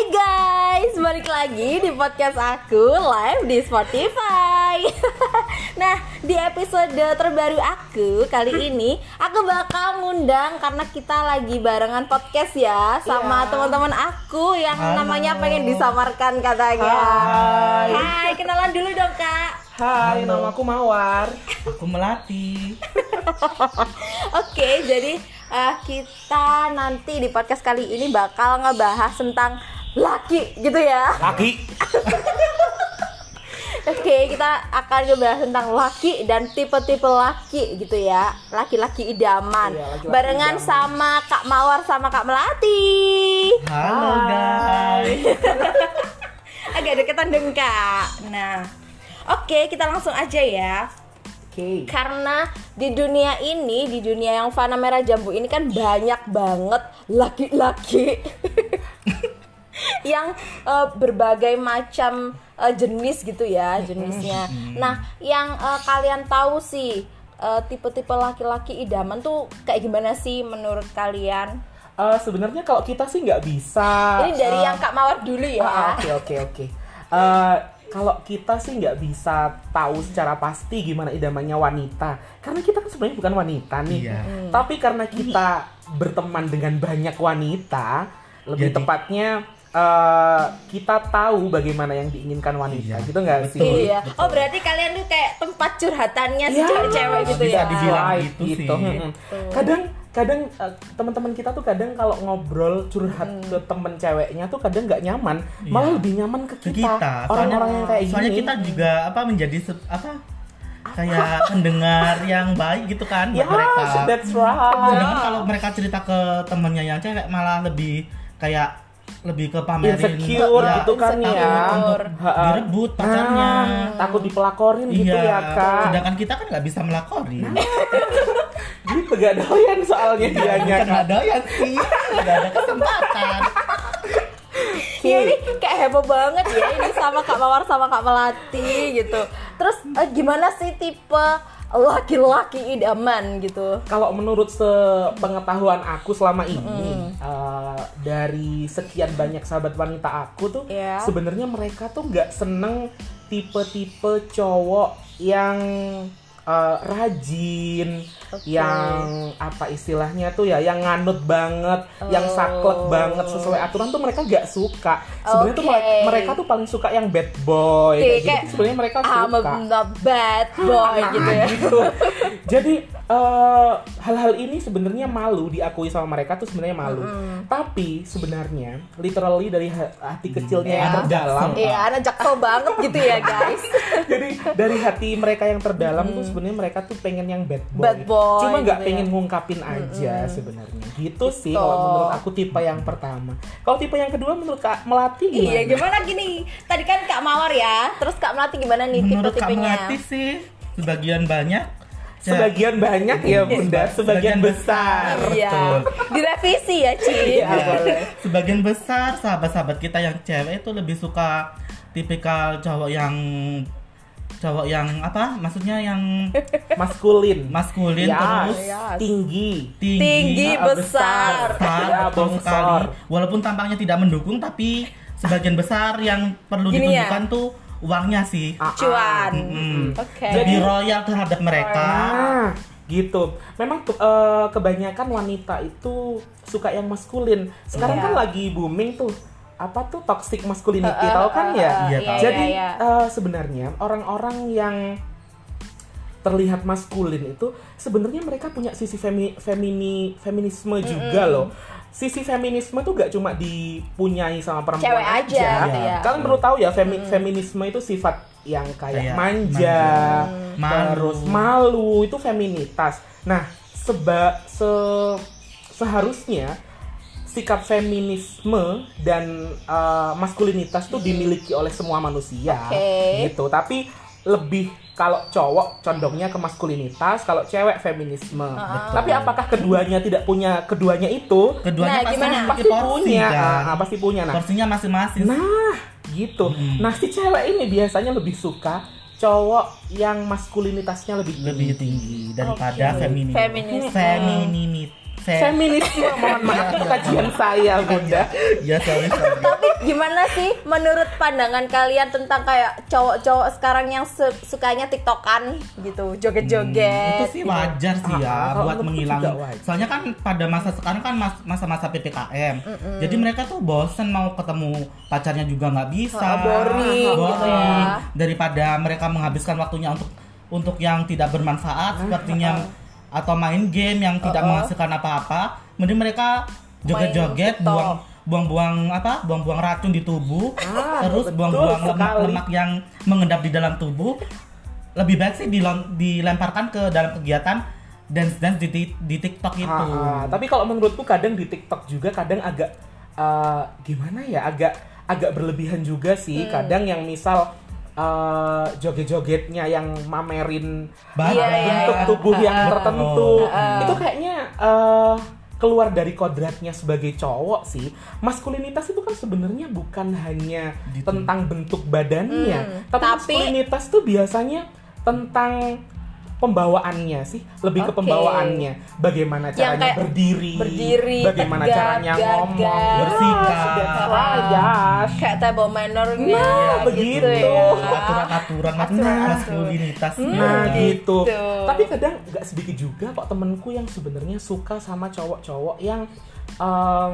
Hai guys, balik lagi di podcast aku live di Spotify. nah, di episode terbaru aku kali ini aku bakal ngundang karena kita lagi barengan podcast ya sama Iya. teman-teman aku yang Halo. namanya pengen disamarkan katanya. Hai. Hai, kenalan dulu dong kak. Hai, Halo. nama aku Mawar. Aku melati. Oke, jadi eh, kita nanti di podcast kali ini bakal ngebahas tentang laki gitu ya. Laki. Oke, kita akan ngebahas tentang laki dan tipe-tipe laki gitu ya. Laki-laki idaman. Iya, laki-laki Barengan idaman. sama Kak Mawar sama Kak Melati. Halo guys. Agak deketan dong Kak. Nah, oke kita langsung aja ya. Oke. Karena di dunia ini, di dunia yang fana merah jambu ini kan banyak banget laki-laki yang eh, berbagai macam eh, jenis gitu ya jenisnya. Nah, yang eh, kalian tahu sih eh, tipe-tipe laki-laki idaman tuh kayak gimana sih menurut kalian? Eh, sebenarnya kalau kita sih nggak bisa. Ini dari eh, yang Kak Mawar dulu ya. ah, Oke oke oke. Eh, Kalau kita sih nggak bisa tahu secara pasti gimana idamannya wanita, karena kita kan sebenarnya bukan wanita nih. Iya. Tapi karena kita berteman dengan banyak wanita, lebih Jadi- tepatnya eh, kita tahu bagaimana yang diinginkan wanita, Iya, gitu nggak sih? betul. Iya. Oh berarti kalian tuh kayak tempat curhatannya si Ya, cewek-cewek gitu bisa ya? dibilang. Right, gitu sih. Mm-mm. Kadang kadang eh, teman-teman kita tuh kadang kalau ngobrol curhat ke temen ceweknya tuh kadang nggak nyaman, Iya. malah lebih nyaman ke kita. kita. Orang-orang yang kayak soalnya gini. kita juga apa menjadi se- apa kayak pendengar yang baik gitu kan Ya, buat mereka. that's right. Sedangkan kalau mereka cerita ke temennya yang cewek malah lebih kayak lebih ke pamerin Insecure ya, gitu kan insecure. ya. untuk direbut pacarnya. Nah, takut dipelakorin gitu iya. ya kak. Sedangkan kita kan nggak bisa melakori. Gitu gak doyan soalnya dianya Bukan kak. ada yang sih, nggak ada kesempatan. Iya ini kayak heboh banget ya ini sama Kak Mawar sama Kak Melati gitu. Terus eh, gimana sih tipe laki-laki idaman gitu? Kalau menurut sepengetahuan aku selama ini eh, dari sekian banyak sahabat wanita aku tuh Iya. sebenarnya mereka tuh nggak seneng tipe-tipe cowok yang eh, rajin, Oke. yang apa istilahnya tuh ya, yang nganut banget, yang Oh. saklek banget sesuai aturan tuh mereka nggak suka. Sebenarnya tuh Oke. mereka, mereka tuh paling suka yang bad boy. Oke, kayak gitu kayak, tuh sebenarnya mereka I'm suka. a bad boy gitu ya. gitu. Jadi eh, hal-hal ini sebenarnya malu diakui sama mereka tuh sebenarnya malu. Tapi sebenarnya literally dari ha- hati kecilnya yang Ya, terdalam. Iya, anak jaksel banget gitu ya guys. Jadi dari hati mereka yang terdalam tuh sebenarnya mereka tuh pengen yang bad boy. Bad boy Cuma nggak gitu pengen ya. ngungkapin aja sebenarnya. Gitu sih Gitu. kalau menurut aku tipe yang pertama. Kalau tipe yang kedua menurut Kak Melati gimana? Iya, gimana gini? Tadi kan Kak Mawar ya, terus Kak Melati gimana nih Menurut Kak tipe-tipenya? Melati sih sebagian banyak ya, Sebagian banyak ya Bunda, sebagian Sebagian besar. Iya, direvisi ya Ci. Iya, boleh. sebagian besar sahabat-sahabat kita yang cewek itu lebih suka tipikal cowok yang cowok yang apa maksudnya yang Maskulin. maskulin Ya, terus ya. tinggi. tinggi, Tinggi, Ah, besar. besar, Ya, betul besar. sekali walaupun tampaknya tidak mendukung tapi sebagian besar yang perlu Gini ya. ditunjukkan tuh uangnya sih Ah, ah. Cuan. Mm. Oke. lebih royal terhadap mereka Nah, gitu. Memang eh, kebanyakan wanita itu suka yang maskulin. Sekarang Iya. kan lagi booming tuh apa tuh toxic masculinity, eh, tahu kan eh, ya? eh, Iya, tahu. Jadi iya, iya. eh, sebenarnya orang-orang yang terlihat maskulin itu sebenarnya mereka punya sisi femi, femini feminisme juga loh. Sisi feminisme tuh gak cuma dipunyai sama perempuan Cewek aja, gitu ya. Kalian perlu tahu ya femi- feminisme itu sifat yang kayak Kayak manja, manja. terus malu itu feminitas. Nah, seba se seharusnya sikap feminisme dan uh, maskulinitas tuh dimiliki oleh semua manusia Oke. gitu. Tapi lebih kalau cowok condongnya ke maskulinitas, kalau cewek feminisme. Tapi apakah keduanya tidak punya keduanya itu? keduanya Nah, pasti gimana? Pasti porsi punya, kan Ah, pasti punya. Nah, porsinya masing-masing Nah, gitu. Nah, si cewek ini biasanya lebih suka cowok yang maskulinitasnya lebih tinggi. lebih tinggi daripada feminin Feminis. femininit fe- Feminisme, mohon maaf itu kajian saya, Bunda. ya sorry sorry. Tapi gimana sih menurut pandangan kalian tentang kayak cowok-cowok sekarang yang su- sukanya tiktokan gitu joget-joget? Itu sih wajar sih Ah, ya ah, kalau buat wajar. soalnya kan pada masa sekarang kan mas- masa-masa ppkm jadi mereka tuh bosen mau ketemu pacarnya juga nggak bisa. Ah, boring gitu Boring. ya. daripada mereka menghabiskan waktunya untuk untuk yang tidak bermanfaat sepertinya atau main game yang tidak menghasilkan apa-apa mending mereka joget-joget buang buang-buang apa buang-buang racun di tubuh Ah, terus buang-buang lemak-lemak yang mengendap di dalam tubuh lebih baik sih dilemparkan ke dalam kegiatan dance dance di, di, di TikTok itu. Ah, ah. Tapi kalau menurutku kadang di TikTok juga kadang agak eh, gimana ya, agak agak berlebihan juga sih. Hmm. Kadang yang misal eh, joget-jogetnya yang mamerin Badan. Iya, iya, bentuk iya. tubuh yang tertentu, ah. itu kayaknya eh, keluar dari kodratnya sebagai cowok sih. Maskulinitas itu kan sebenarnya bukan hanya Gitu. tentang bentuk badannya, Hmm, tapi, tapi- maskulinitas tuh biasanya tentang pembawaannya sih, lebih ke Oke. pembawaannya. Bagaimana Yang caranya kayak berdiri, berdiri, bagaimana tegak, caranya ngomong, gagah. Bersikap. Right, yes. kayak table mannernya Nah, gitu begitu. ya Aturan-aturan. Nah Hmm, gitu. gitu. Tapi kadang nggak sedikit juga kok temenku yang sebenarnya suka sama cowok-cowok yang eh,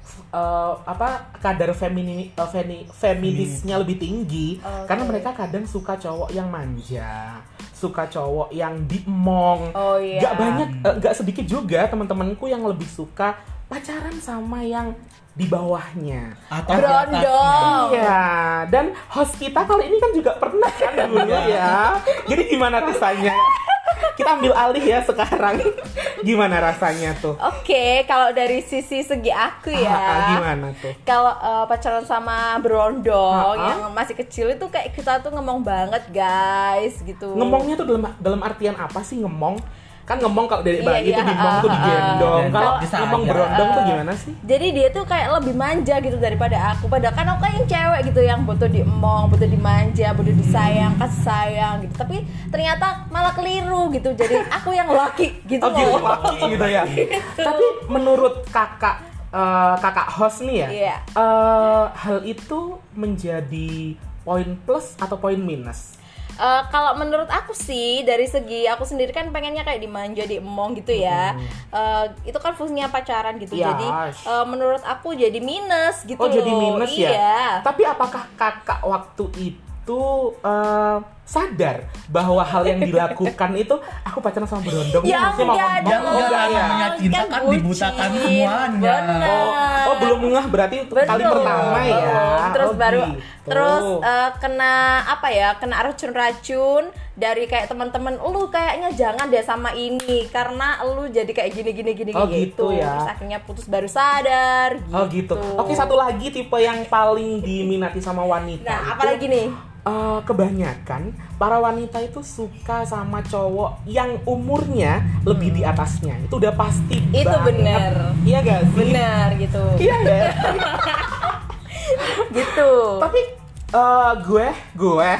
f- eh, apa kadar femini, eh, femi- feminisnya lebih tinggi Oke. karena mereka kadang suka cowok yang manja, suka cowok yang diemong. Oh, iya. Nggak banyak, eh, nggak sedikit juga teman-temanku yang lebih suka pacaran sama yang di bawahnya. Atau atasnya. Iya, dan host kita kali ini kan juga pernah kan dulu ya. Jadi gimana rasanya? Kita ambil alih ya sekarang. Gimana rasanya tuh? Oke, kalau dari sisi segi aku ya. Ah, ah, gimana tuh? Kalau eh, pacaran sama berondong Ah, ah. yang masih kecil itu kayak kita tuh ngomong banget guys gitu. Ngemongnya tuh dalam dalam artian apa sih ngemong? Kan ngemong kalau dari Iya, bayi itu iya, dimong ah, tuh ah, digendong. ah. Kalau aja. berondong tuh gimana sih? Jadi dia tuh kayak lebih manja gitu daripada aku. Padahal kan aku kan yang cewek gitu yang butuh diemong, butuh dimanja, butuh disayang, kasih sayang gitu. Tapi ternyata malah keliru gitu. Jadi aku yang laki gitu Oh gitu, loh. laki gitu ya. Tapi menurut kakak eh, kakak host nih ya, Iya. eh, hal itu menjadi poin plus atau poin minus? Eh, kalau menurut aku sih dari segi aku sendiri kan pengennya kayak dimanja diemong gitu ya Eh, itu kan fungsinya pacaran gitu Yes. jadi eh, menurut aku jadi minus gitu Oh jadi loh. minus iya. ya? Tapi apakah kakak waktu itu eh, sadar bahwa hal yang dilakukan itu aku pacaran sama berondong Ya maksudnya mau enggak ngomong, dong. enggak ya? namanya cinta kan bucin. dibutakan semuanya. Oh, oh belum ngeh berarti Betul. kali pertama ya. Terus Oh, baru gitu. terus eh, kena apa ya? Kena racun-racun dari kayak teman-teman lu kayaknya jangan deh sama ini karena lu jadi kayak gini gini gini Oh, gitu. gitu ya. Terus akhirnya putus baru sadar gitu. Oh gitu. Oke satu lagi tipe yang paling diminati sama wanita. Nah, apalagi nih? Eh, kebanyakan para wanita itu suka sama cowok yang umurnya lebih di atasnya. Itu udah pasti. Hmm. Itu banget. bener. Iya gak sih? Bener gitu. Iya ya. gitu. Tapi eh, gue, gue,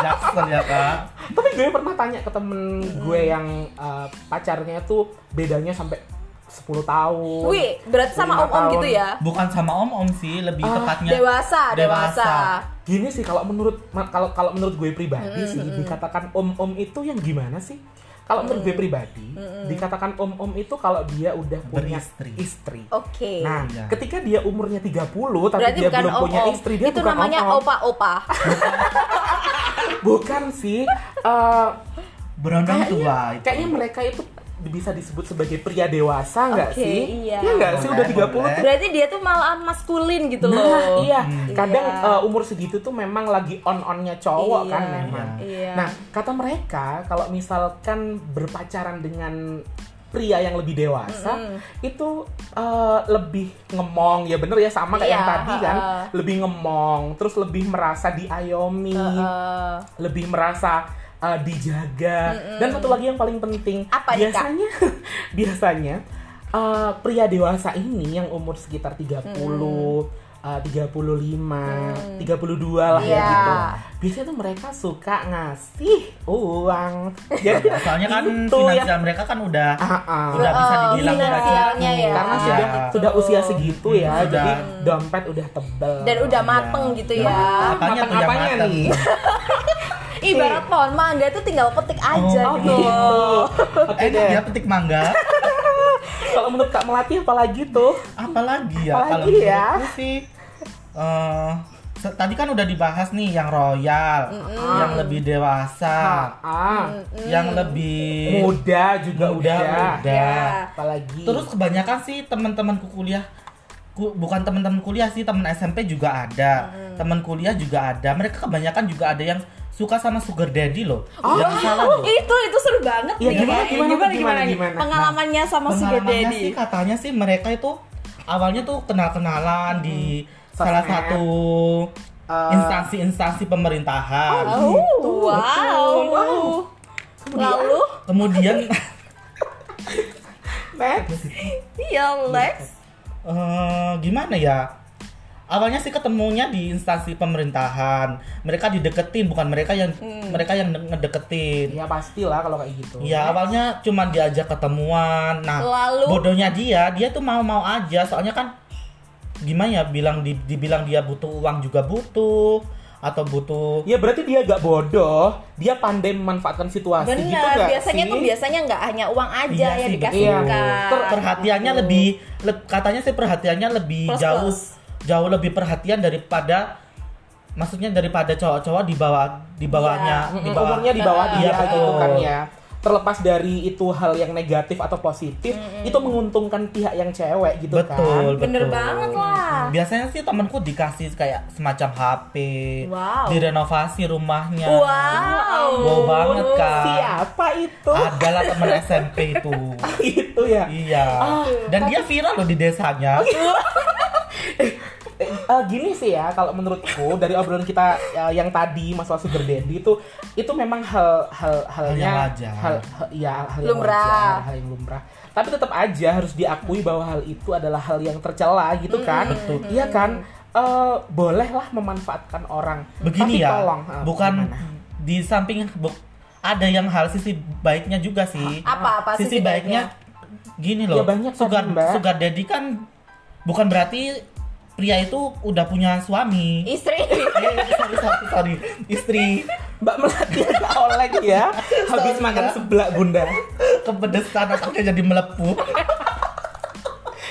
Jackson ya kak. tapi gue pernah tanya ke temen gue yang eh, pacarnya tuh bedanya sampai 10 tahun. Wih, berarti sama om-om gitu ya? Bukan sama om om sih, lebih Ah, tepatnya Dewasa, dewasa. Gini sih kalau menurut kalau kalau menurut gue pribadi sih dikatakan om-om itu yang gimana sih? Kalau menurut gue pribadi dikatakan om-om itu kalau dia udah punya Beristri. istri. Oke. Nah, Iya. ketika dia umurnya 30 tapi Berarti dia bukan belum punya om-om. istri, dia Itu bukan namanya om-om. opa-opa. Bukan sih. Eh, berondong tua. kayaknya mereka itu bisa disebut sebagai pria dewasa nggak Oke, sih? iya. nggak sih udah Boleh, 30 boleh. tuh Berarti dia tuh malah maskulin gitu loh. Nah, iya. Kadang Iya. eh, umur segitu tuh memang lagi on-onnya cowok Iya. kan memang. Iya. Nah, kata mereka kalau misalkan berpacaran dengan pria yang lebih dewasa itu eh, lebih ngemong ya bener ya sama kayak Iya, yang tadi kan heeh. lebih ngemong terus lebih merasa diayomi Heeh. lebih merasa uh, dijaga dan satu lagi yang paling penting Apa biasanya biasanya uh, pria dewasa ini yang umur sekitar 30 uh, 35, 32 lah ya Iya. gitu. Biasanya tuh mereka suka ngasih uang. Jadi Soalnya kan itu finansial ya. mereka kan udah Ah, ah. udah bisa Oh, dibilang finansialnya cukup. ya. Karena Iya. sudah sudah usia segitu ya, Sudah. jadi dompet udah tebel. Dan udah mateng gitu ya. Apanya tuh yang Apanya mateng? nih? Ibarat pohon mangga tuh tinggal petik aja Oh, gitu. Oke Enak deh. ya petik mangga. Kalau menurut Kak Melati apalagi tuh? Apalagi ya? Apalagi Kalau ya? sih eh, se- tadi kan udah dibahas nih yang royal, yang lebih dewasa, Ah, yang lebih muda juga Muda, udah. muda. Ya. Apalagi Terus kebanyakan sih teman-temanku kuliah ku- bukan teman-teman kuliah sih, teman SMP juga ada. Teman kuliah juga ada. Mereka kebanyakan juga ada yang suka sama sugar daddy loh. Jangan salah loh. Itu itu seru banget Ya, nih. gimana, gimana, gimana, gimana, gimana? Pengalamannya sama sugar Pengalamannya daddy. sih katanya sih mereka itu awalnya tuh kenal-kenalan di salah satu Eh, instansi-instansi pemerintahan. Oh, wow. Lalu, Kemudian Next. iya Lex. eh, gimana ya? Awalnya sih ketemunya di instansi pemerintahan. Mereka dideketin, bukan mereka yang mereka yang ngedeketin. Ya pastilah kalau kayak gitu. Ya awalnya cuma diajak ketemuan. Nah, Lalu? bodohnya dia, dia tuh mau-mau aja. Soalnya kan gimana ya bilang di- dibilang dia butuh uang juga butuh atau butuh Ya berarti dia gak bodoh, dia pandai memanfaatkan situasi gitu Benar, gak biasanya sih? tuh biasanya nggak hanya uang aja Iya yang sih, dikasih iya. kan. per- perhatiannya lebih le- katanya sih perhatiannya lebih Plus, jauh plus. Jauh lebih perhatian daripada maksudnya daripada cowok-cowok di bawah di bawahnya Mm, di bawah umurnya di bawah Iya, dia gitu betul. kan ya. Terlepas dari itu hal yang negatif atau positif, itu menguntungkan pihak yang cewek gitu betul kan. Bener betul. banget lah. biasanya sih temanku dikasih kayak semacam HP Wow. direnovasi rumahnya Wow. Wow banget kan Siapa itu? adalah teman SMP itu itu ya. iya dan dia viral loh di desanya Eh, eh, gini sih ya kalau menurutku dari obrolan kita eh, yang tadi masalah sugar daddy itu itu memang hal hal halnya yang wajar. hal, hal- ya hal yang Lumrah. wajar, hal yang lumrah tapi tetap aja harus diakui bahwa hal itu adalah hal yang tercela gitu kan Betul. iya kan Eh, bolehlah memanfaatkan orang begini tapi ya tolong eh, bukan gimana? di samping bu- ada yang hal sisi baiknya juga sih Apa apa sisi, baiknya, gini loh Ya, banyak tadi, sugar Mbak. sugar daddy kan bukan berarti pria itu udah punya suami Istri. Eh, sorry, sorry, sorry. istri Mbak Melati agak oleng ya habis Sorry, makan ya. sebelah bunda kepedesan otaknya jadi melepuh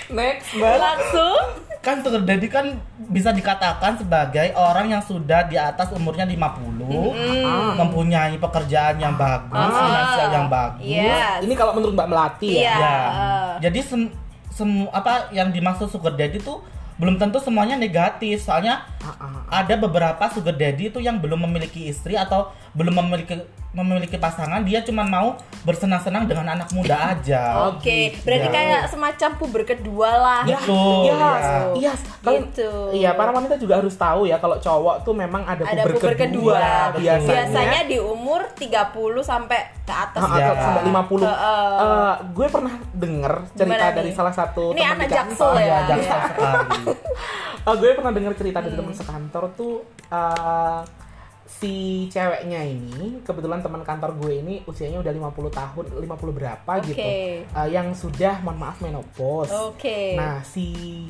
next Mbak Langsung. kan sugar daddy kan bisa dikatakan sebagai orang yang sudah di atas umurnya 50 Ah. mempunyai pekerjaan yang bagus Ah. finansial yang bagus Yes. ini kalau menurut Mbak Melati ya Iya. Ya. eh. Jadi sem semu- apa yang dimaksud sugar daddy itu belum tentu semuanya negatif. Soalnya Ah, ah. ada beberapa sugar daddy itu yang belum memiliki istri atau belum memiliki memiliki pasangan, dia cuma mau bersenang-senang dengan anak muda aja. Oke, gitu. berarti Ya. kayak semacam puber kedua lah. Ya. Betul, Iya, ya. iya. Kalau- Gitu. Iya, para wanita juga harus tahu ya kalau cowok tuh memang ada, Ada puber, puber kedua. kedua, biasanya. Biasanya di umur 30 sampai ke atas. Ah, Ya. atau sampai 50. Heeh. Eh, gue pernah denger cerita dari nih? salah satu Ini teman anak jaksel ya? Ya, jaksel sekali. Eh, gue pernah dengar cerita dari Hmm. teman sekantor tuh eh, si ceweknya ini kebetulan teman kantor gue ini usianya udah 50 tahun, 50 berapa Oke. gitu. Eh, yang sudah mohon maaf menopause. Oke. Nah, si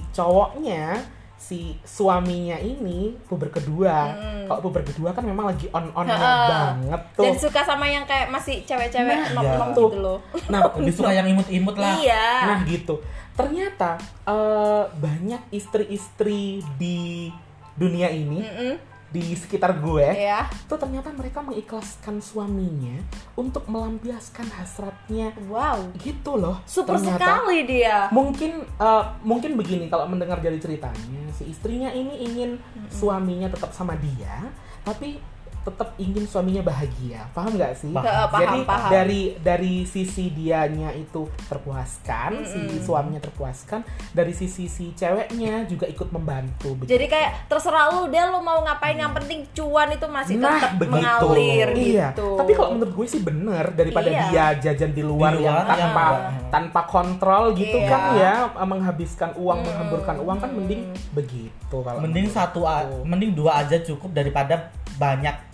cowoknya, si suaminya ini puber kedua. Kalau puber kedua kan memang lagi Hmm. Heeh. banget tuh. Dan suka sama yang kayak masih cewek-cewek Nah, iya. gitu loh. Nah, Lebih suka yang imut-imut lah. Iya. Nah gitu. Ternyata eh, banyak istri-istri di dunia ini, Mm-mm. Di sekitar gue, Iya. tuh ternyata mereka mengikhlaskan suaminya untuk melampiaskan hasratnya. Wow. Gitu loh. Super ternyata. sekali dia. Mungkin eh, mungkin begini kalau mendengar dari ceritanya, si istrinya ini ingin suaminya tetap sama dia, tapi tetap ingin suaminya bahagia paham nggak sih Paham. Eh, paham, jadi paham. dari dari sisi dianya itu terpuaskan si suaminya terpuaskan dari sisi si ceweknya juga ikut membantu begitu. Jadi kayak terserah lu deh lu mau ngapain yang penting cuan itu masih Nah, tetap begitu. mengalir iya. gitu. Tapi kalau menurut gue sih bener daripada Iya. dia jajan di luar, Di yang luar, tanpa yang- tanpa kontrol gitu Iya. kan ya menghabiskan uang, menghamburkan uang kan mending begitu kalau Mending satu mending dua aja cukup daripada banyak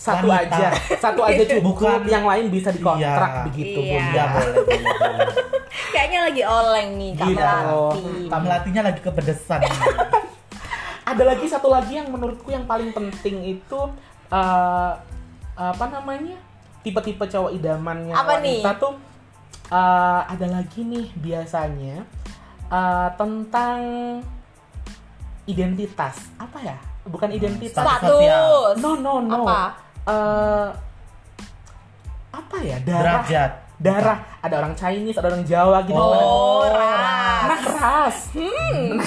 satu wanita. aja, satu aja cukup, Bukan- yang lain bisa dikontrak Iya. begitu Iya. Bunda. Ya boleh, boleh, boleh. kayaknya lagi oleng nih Kak Gitu. Melati. Tak melatinya lagi kepedesan. Ada lagi satu lagi yang menurutku yang paling penting itu eh, apa namanya tipe-tipe cowok idamannya Apa wanita nih? tuh eh, ada lagi nih biasanya eh, tentang identitas apa ya bukan identitas Status. no no no Apa? Eh, apa ya darah Derajat. darah ada orang Chinese ada orang Jawa gitu Oh, Nah, ras. ras. Nah,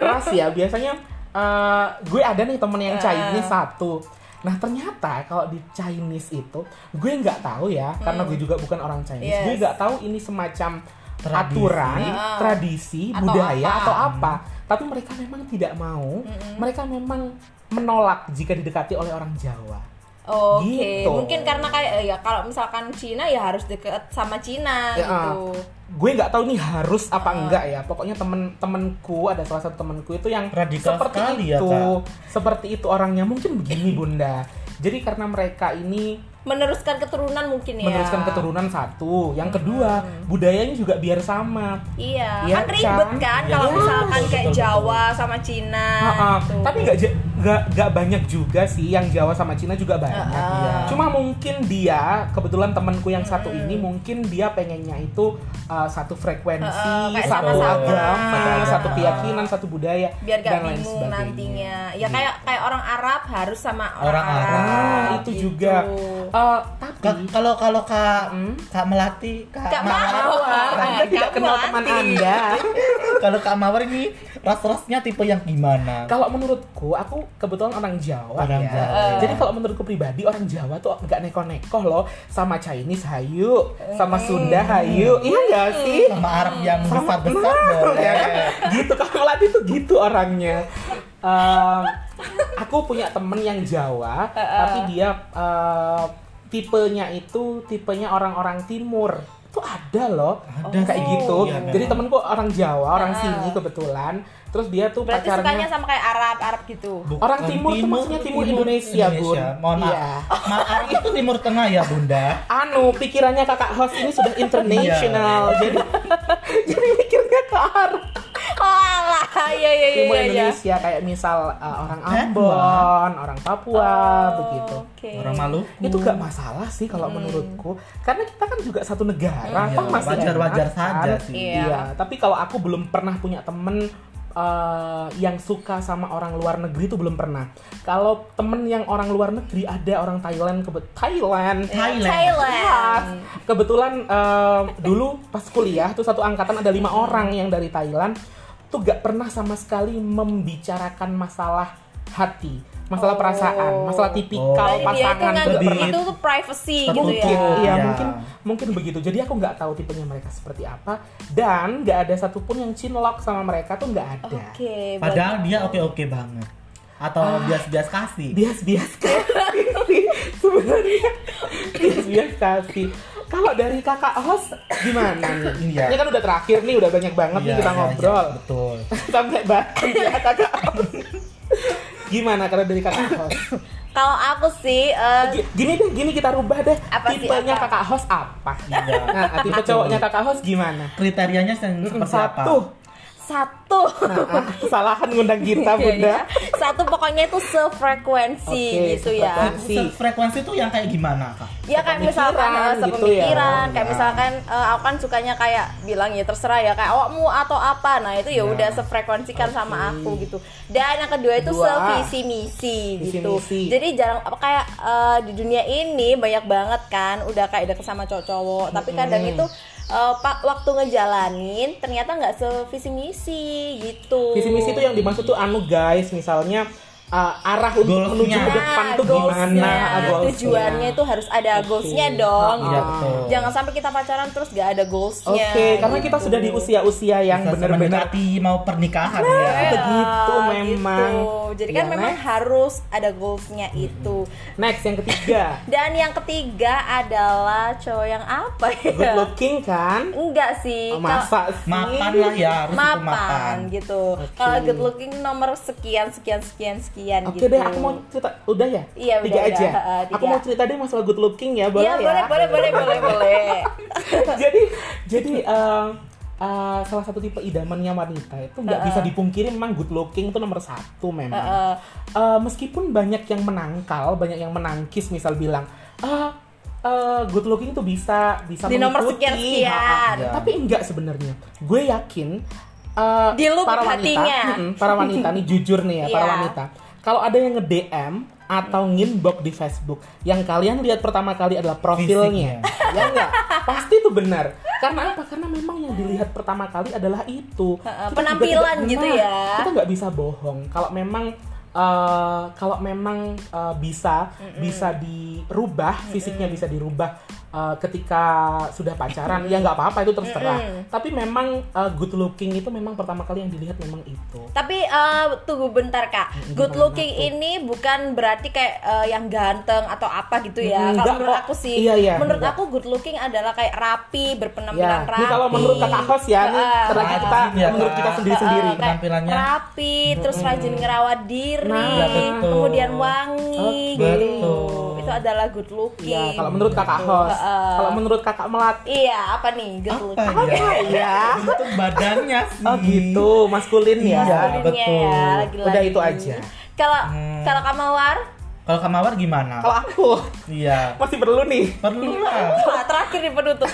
ras ya biasanya eh, gue ada nih temen yang Chinese satu. Nah ternyata kalau di Chinese itu gue nggak tahu ya karena gue juga bukan orang Chinese. Yes. Gue nggak tahu ini semacam Tradisi. aturan, Ah. tradisi, Atau budaya apa. atau apa. Tapi mereka memang tidak mau. Mereka memang menolak jika didekati oleh orang Jawa. Oke, Gitu. mungkin karena kayak eh, ya kalau misalkan Cina ya harus deket sama Cina Ya, gitu. gue nggak tahu nih harus apa Ah. enggak ya pokoknya temen-temenku ada salah satu temenku itu yang Radikal seperti sekali ya, itu Kak. seperti itu orangnya mungkin begini bunda jadi karena mereka ini Meneruskan keturunan mungkin ya. meneruskan keturunan satu yang kedua budayanya juga biar sama Iya, Iya kan ribet kan? kan Iya, kalau betul, misalkan betul, kayak betul, Jawa sama Cina. Ha-ha. gitu. tapi nggak nggak nggak banyak juga sih yang Jawa sama Cina juga banyak Ha-ha. Iya. cuma mungkin dia kebetulan temanku yang satu ini mungkin dia pengennya itu uh, satu frekuensi Ha-ha, kayak satu agama Sama-sama. satu keyakinan satu budaya biar gak dan lain bingung sebagainya. nantinya. Ya kayak kayak orang Arab harus sama orang, Orang Arab. Arab. Nah, itu gitu. juga. Uh, tapi Ka- Kalau kalau Kak Hmm? Kak Melati, Kak, Kak Mawar, Mawar. Anda tidak Kamu kenal mati. teman Anda. Kalau Kak Mawar ini ras-rasnya tipe yang gimana? Kalau menurutku, aku kebetulan orang Jawa Orang ya. Jawa. Jadi kalau menurutku pribadi orang Jawa tuh nggak neko-neko loh sama Chinese hayu, sama Sunda hayu. Iya nggak sih? Sama Arab yang Sama- besar-besar boleh. ya kan? gitu kalau Melati tuh gitu orangnya. Em, aku punya temen yang Jawa, tapi dia eh, tipenya itu tipenya orang-orang timur. Itu ada loh, Ada kayak sih. gitu. Iya. Jadi temenku orang Jawa, orang sini kebetulan. Terus dia tuh Berarti sukanya pacarnya sama kayak Arab, Arab gitu. Bukan Orang timur tuh maksudnya timur Indonesia, Bun. Mohon maaf. Iya. Ma- Arab itu timur tengah ya, Bunda. anu pikirannya kakak host ini sudah international Iya. jadi jadi mikirnya ke alah, iya iya iya timur iya. Indonesia kayak misal uh, orang. Ambon orang Papua begitu Oke. Orang Maluku. itu gak masalah sih kalau menurutku karena kita kan juga satu negara Iya, toh masih wajar-wajar enak, saja kan? sih. Iya. iya tapi kalau aku belum pernah punya temen uh, yang suka sama orang luar negeri itu belum pernah kalau temen yang orang luar negeri ada orang Thailand kebet Thailand Thailand. Thailand. Kebetulan em, dulu pas kuliah tuh satu angkatan ada lima orang yang dari Thailand tuh gak pernah sama sekali membicarakan masalah hati, masalah Oh. perasaan, masalah tipikal dia itu pasangan lebih- pernah. itu tuh privacy gitu Mungkin, ya. iya Iya. mungkin mungkin begitu. Jadi aku nggak tahu tipenya mereka seperti apa dan nggak ada satupun yang cinlok sama mereka tuh nggak ada. Oke. Padahal dia oke-oke banget. Atau Ah. bias-bias kasih. bias-bias kasih sih sebenarnya bias-bias kasih kalau dari kakak host gimana nih Iya. ini kan udah terakhir nih udah banyak banget nih Iya, kita iya, ngobrol iya, betul. sampai bahkan ya kakak host gimana kalau dari kakak host Kalau aku sih eh, Gi- gini deh gini kita rubah deh Apa sih, tipenya apa? kakak host apa Iya. nah tipe cowoknya kakak host gimana Kriterianya seperti apa? satu satu nah, kesalahan ngundang kita Iya, bunda iya. Satu pokoknya itu sefrekuensi Oke, gitu ya. sefrekuensi. Se- Frekuensi itu yang kayak gimana, Kak? Ya kayak misalkan Sepemikiran eh, gitu sepemikiran, ya. kayak Ya. misalkan eh, aku kan sukanya kayak bilang ya terserah ya kayak awakmu atau apa. Nah, itu ya Ya. udah sefrekuensikan sama aku gitu. Dan yang kedua itu Dua. sevisi misi gitu. misi. Jadi jarang apa kayak eh, di dunia ini banyak banget kan udah kayak deket sama cowok-cowok, tapi kadang itu eh, pak waktu ngejalanin ternyata nggak sevisi misi gitu. visi misi itu yang dimaksud tuh anu guys misalnya uh, arah untuk Goalsnya. menuju ke depan tuh gimana ah, goalsnya. tujuannya itu harus ada goalsnya dong Iya, gitu. betul. jangan sampai kita pacaran terus gak ada goalsnya Oke, karena gitu. kita sudah di usia-usia yang benar-benar mau pernikahan Nah, ya. begitu Ya, memang. gitu. jadi kan Ya, memang next. harus ada goalsnya itu next yang ketiga. dan yang ketiga adalah cowok yang apa ya Good looking kan? enggak sih Oh, masa sih? Mapan lah ya, harus mapan. mapan gitu. Oke. Kalau good looking nomor sekian sekian sekian sekian Oke gitu. deh, aku mau cerita. Udah ya? Iya, Tiga udah, aja. udah, uh, Aku tiga. mau cerita deh masalah good looking ya, boleh Iya, ya? boleh boleh boleh boleh boleh. jadi jadi eh, eh, salah satu tipe idamannya wanita itu nggak bisa dipungkiri memang good looking itu nomor satu memang. Heeh. Eh, meskipun banyak yang menangkal, banyak yang menangkis, misal bilang, ah eh, good looking itu bisa bisa Di nomor mengikuti." sekian-sekian. Ha-ha. Ya. Tapi enggak sebenarnya. Gue yakin eh, Di para wanita, hatinya. mm-mm, para wanita nih jujur nih ya, para Iya. wanita. Kalau ada yang nge-DM atau nginbox di Facebook, yang kalian lihat pertama kali adalah profilnya, ya enggak? Pasti itu benar. Karena apa? Karena memang yang dilihat pertama kali adalah itu. Kita penampilan tidak- gitu nah, ya. Kita nggak bisa bohong. Kalau memang eh, kalau memang eh, bisa bisa dirubah, fisiknya bisa dirubah eh, ketika sudah pacaran, ya nggak apa-apa itu terserah. Tapi memang eh, good looking itu memang pertama kali yang dilihat memang itu. Tapi eh, tunggu bentar kak, good looking tuh? ini bukan berarti kayak eh, yang ganteng atau apa gitu ya. Hmm, Kalau menurut aku sih, Iya, iya, menurut enggak. aku good looking adalah kayak rapi, berpenampilan Ya, rapi. ini kalau menurut kakak host ya, nih Heeh. terlagi kita ya, menurut kita sendiri-sendiri. Eh, kayak penampilannya. rapi, terus rajin ngerawat diri, Nah, betul. kemudian wangi, Oke. gitu. Betul. Itu adalah good looking. Ya, kalau menurut kakak host, Heeh. kalau menurut kakak melati, Iya, apa nih good Apa looking? ya? ya. Bentuk badannya sih. Oh gitu, maskulin ya. Iya, Maskulinnya betul. ya, lagi-lagi. Udah itu aja. Kalau Hmm. kalau Kamawar, Kalau Kamawar gimana? Kalau aku Iya. masih perlu nih. Perlu lah. Terakhir nih penutup.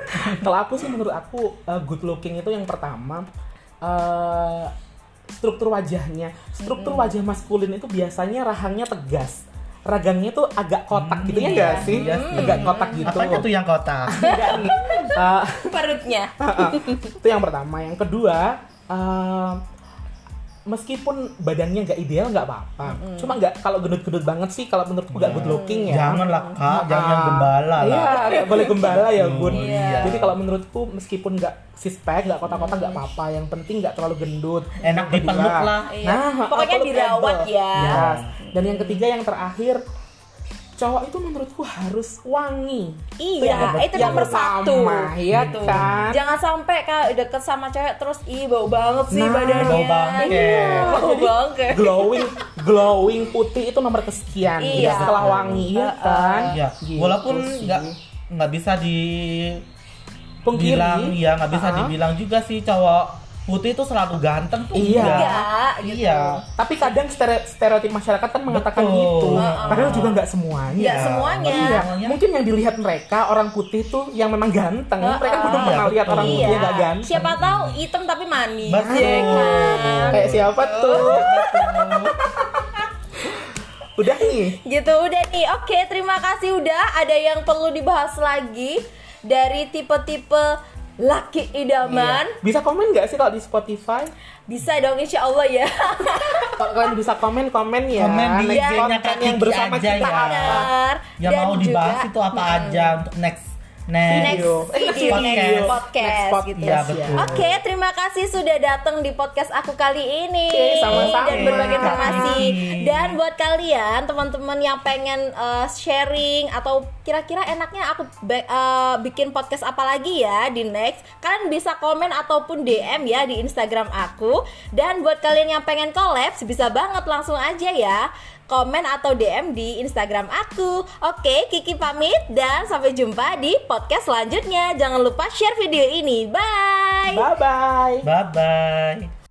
Kalau aku sih menurut aku uh, good looking itu yang pertama uh, struktur wajahnya. Struktur wajah maskulin itu biasanya rahangnya tegas. Ragangnya tuh agak kotak gitu ya iya, enggak sih? iya sih. Agak kotak gitu. Apanya tuh yang kotak? Enggak nih. Uh, Perutnya. itu yang pertama. Yang kedua, uh, meskipun badannya nggak ideal nggak apa-apa. Cuma nggak kalau gendut-gendut banget sih kalau menurutku nggak good looking ya. Jangan lah kak, jangan yang Ah, gembala Iya, lah. nggak boleh gembala ya bun. Iya. Jadi kalau menurutku meskipun nggak sispek, nggak kotak-kotak nggak apa-apa. Yang penting nggak terlalu gendut. Enak dipeluk kedua- lah. Iya. Nah, Pokoknya dirawat ya. Yes. Dan yang ketiga yang terakhir cowok itu menurutku harus wangi. Iya, itu yang nomor satu. pertama, ya Gitu. kan? Jangan sampai kak deket sama cewek terus ih bau banget sih Nah, badannya. bau banget. Iya, bau Jadi, banget. glowing glowing putih itu nomor kesekian Iya. Ya, setelah wangi ya kan Iya. Gitu Walaupun nggak nggak bisa di Pungkiri. bilang ya nggak bisa Ah. dibilang juga sih cowok putih itu selalu ganteng tuh Iya. enggak. Enggak, gitu. Iya. tapi kadang stere- stereotip masyarakat kan mengatakan Betul. gitu Heeh. padahal juga nggak semuanya Nggak semuanya. Iya, Semuanya. mungkin yang dilihat mereka orang putih tuh yang memang ganteng. Heeh. Mereka belum Iya, pernah lihat orang putih yang nggak ganteng. Iya. Siapa tahu hitam tapi manis. Betul. ya kan? Kayak siapa tuh? Udah nih. Gitu udah nih. Oke, terima kasih udah. Ada yang perlu dibahas lagi dari tipe-tipe laki idaman. Iya. Bisa komen nggak sih kalau di Spotify? Bisa dong insya Allah ya. Kalau kalian bisa komen komen ya. Komen di IG-nya Kak yang bersama aja kita ya. Benar. Yang Dan mau dibahas juga- itu apa aja untuk next Next next. Video. Video, next next video. podcast, Next podcast, gitu. Ya. betul. Oke, terima kasih sudah datang di podcast aku kali ini Oke, sama-sama. dan berbagi informasi. Dan buat kalian teman-teman yang pengen uh, sharing atau kira-kira enaknya aku uh, bikin podcast apa lagi ya di next, kalian bisa komen ataupun DM ya di Instagram aku. Dan buat kalian yang pengen collab bisa banget langsung aja ya komen atau DM di Instagram aku. Oke, Kiki pamit dan sampai jumpa di podcast selanjutnya. Jangan lupa share video ini. Bye. Bye bye. Bye bye.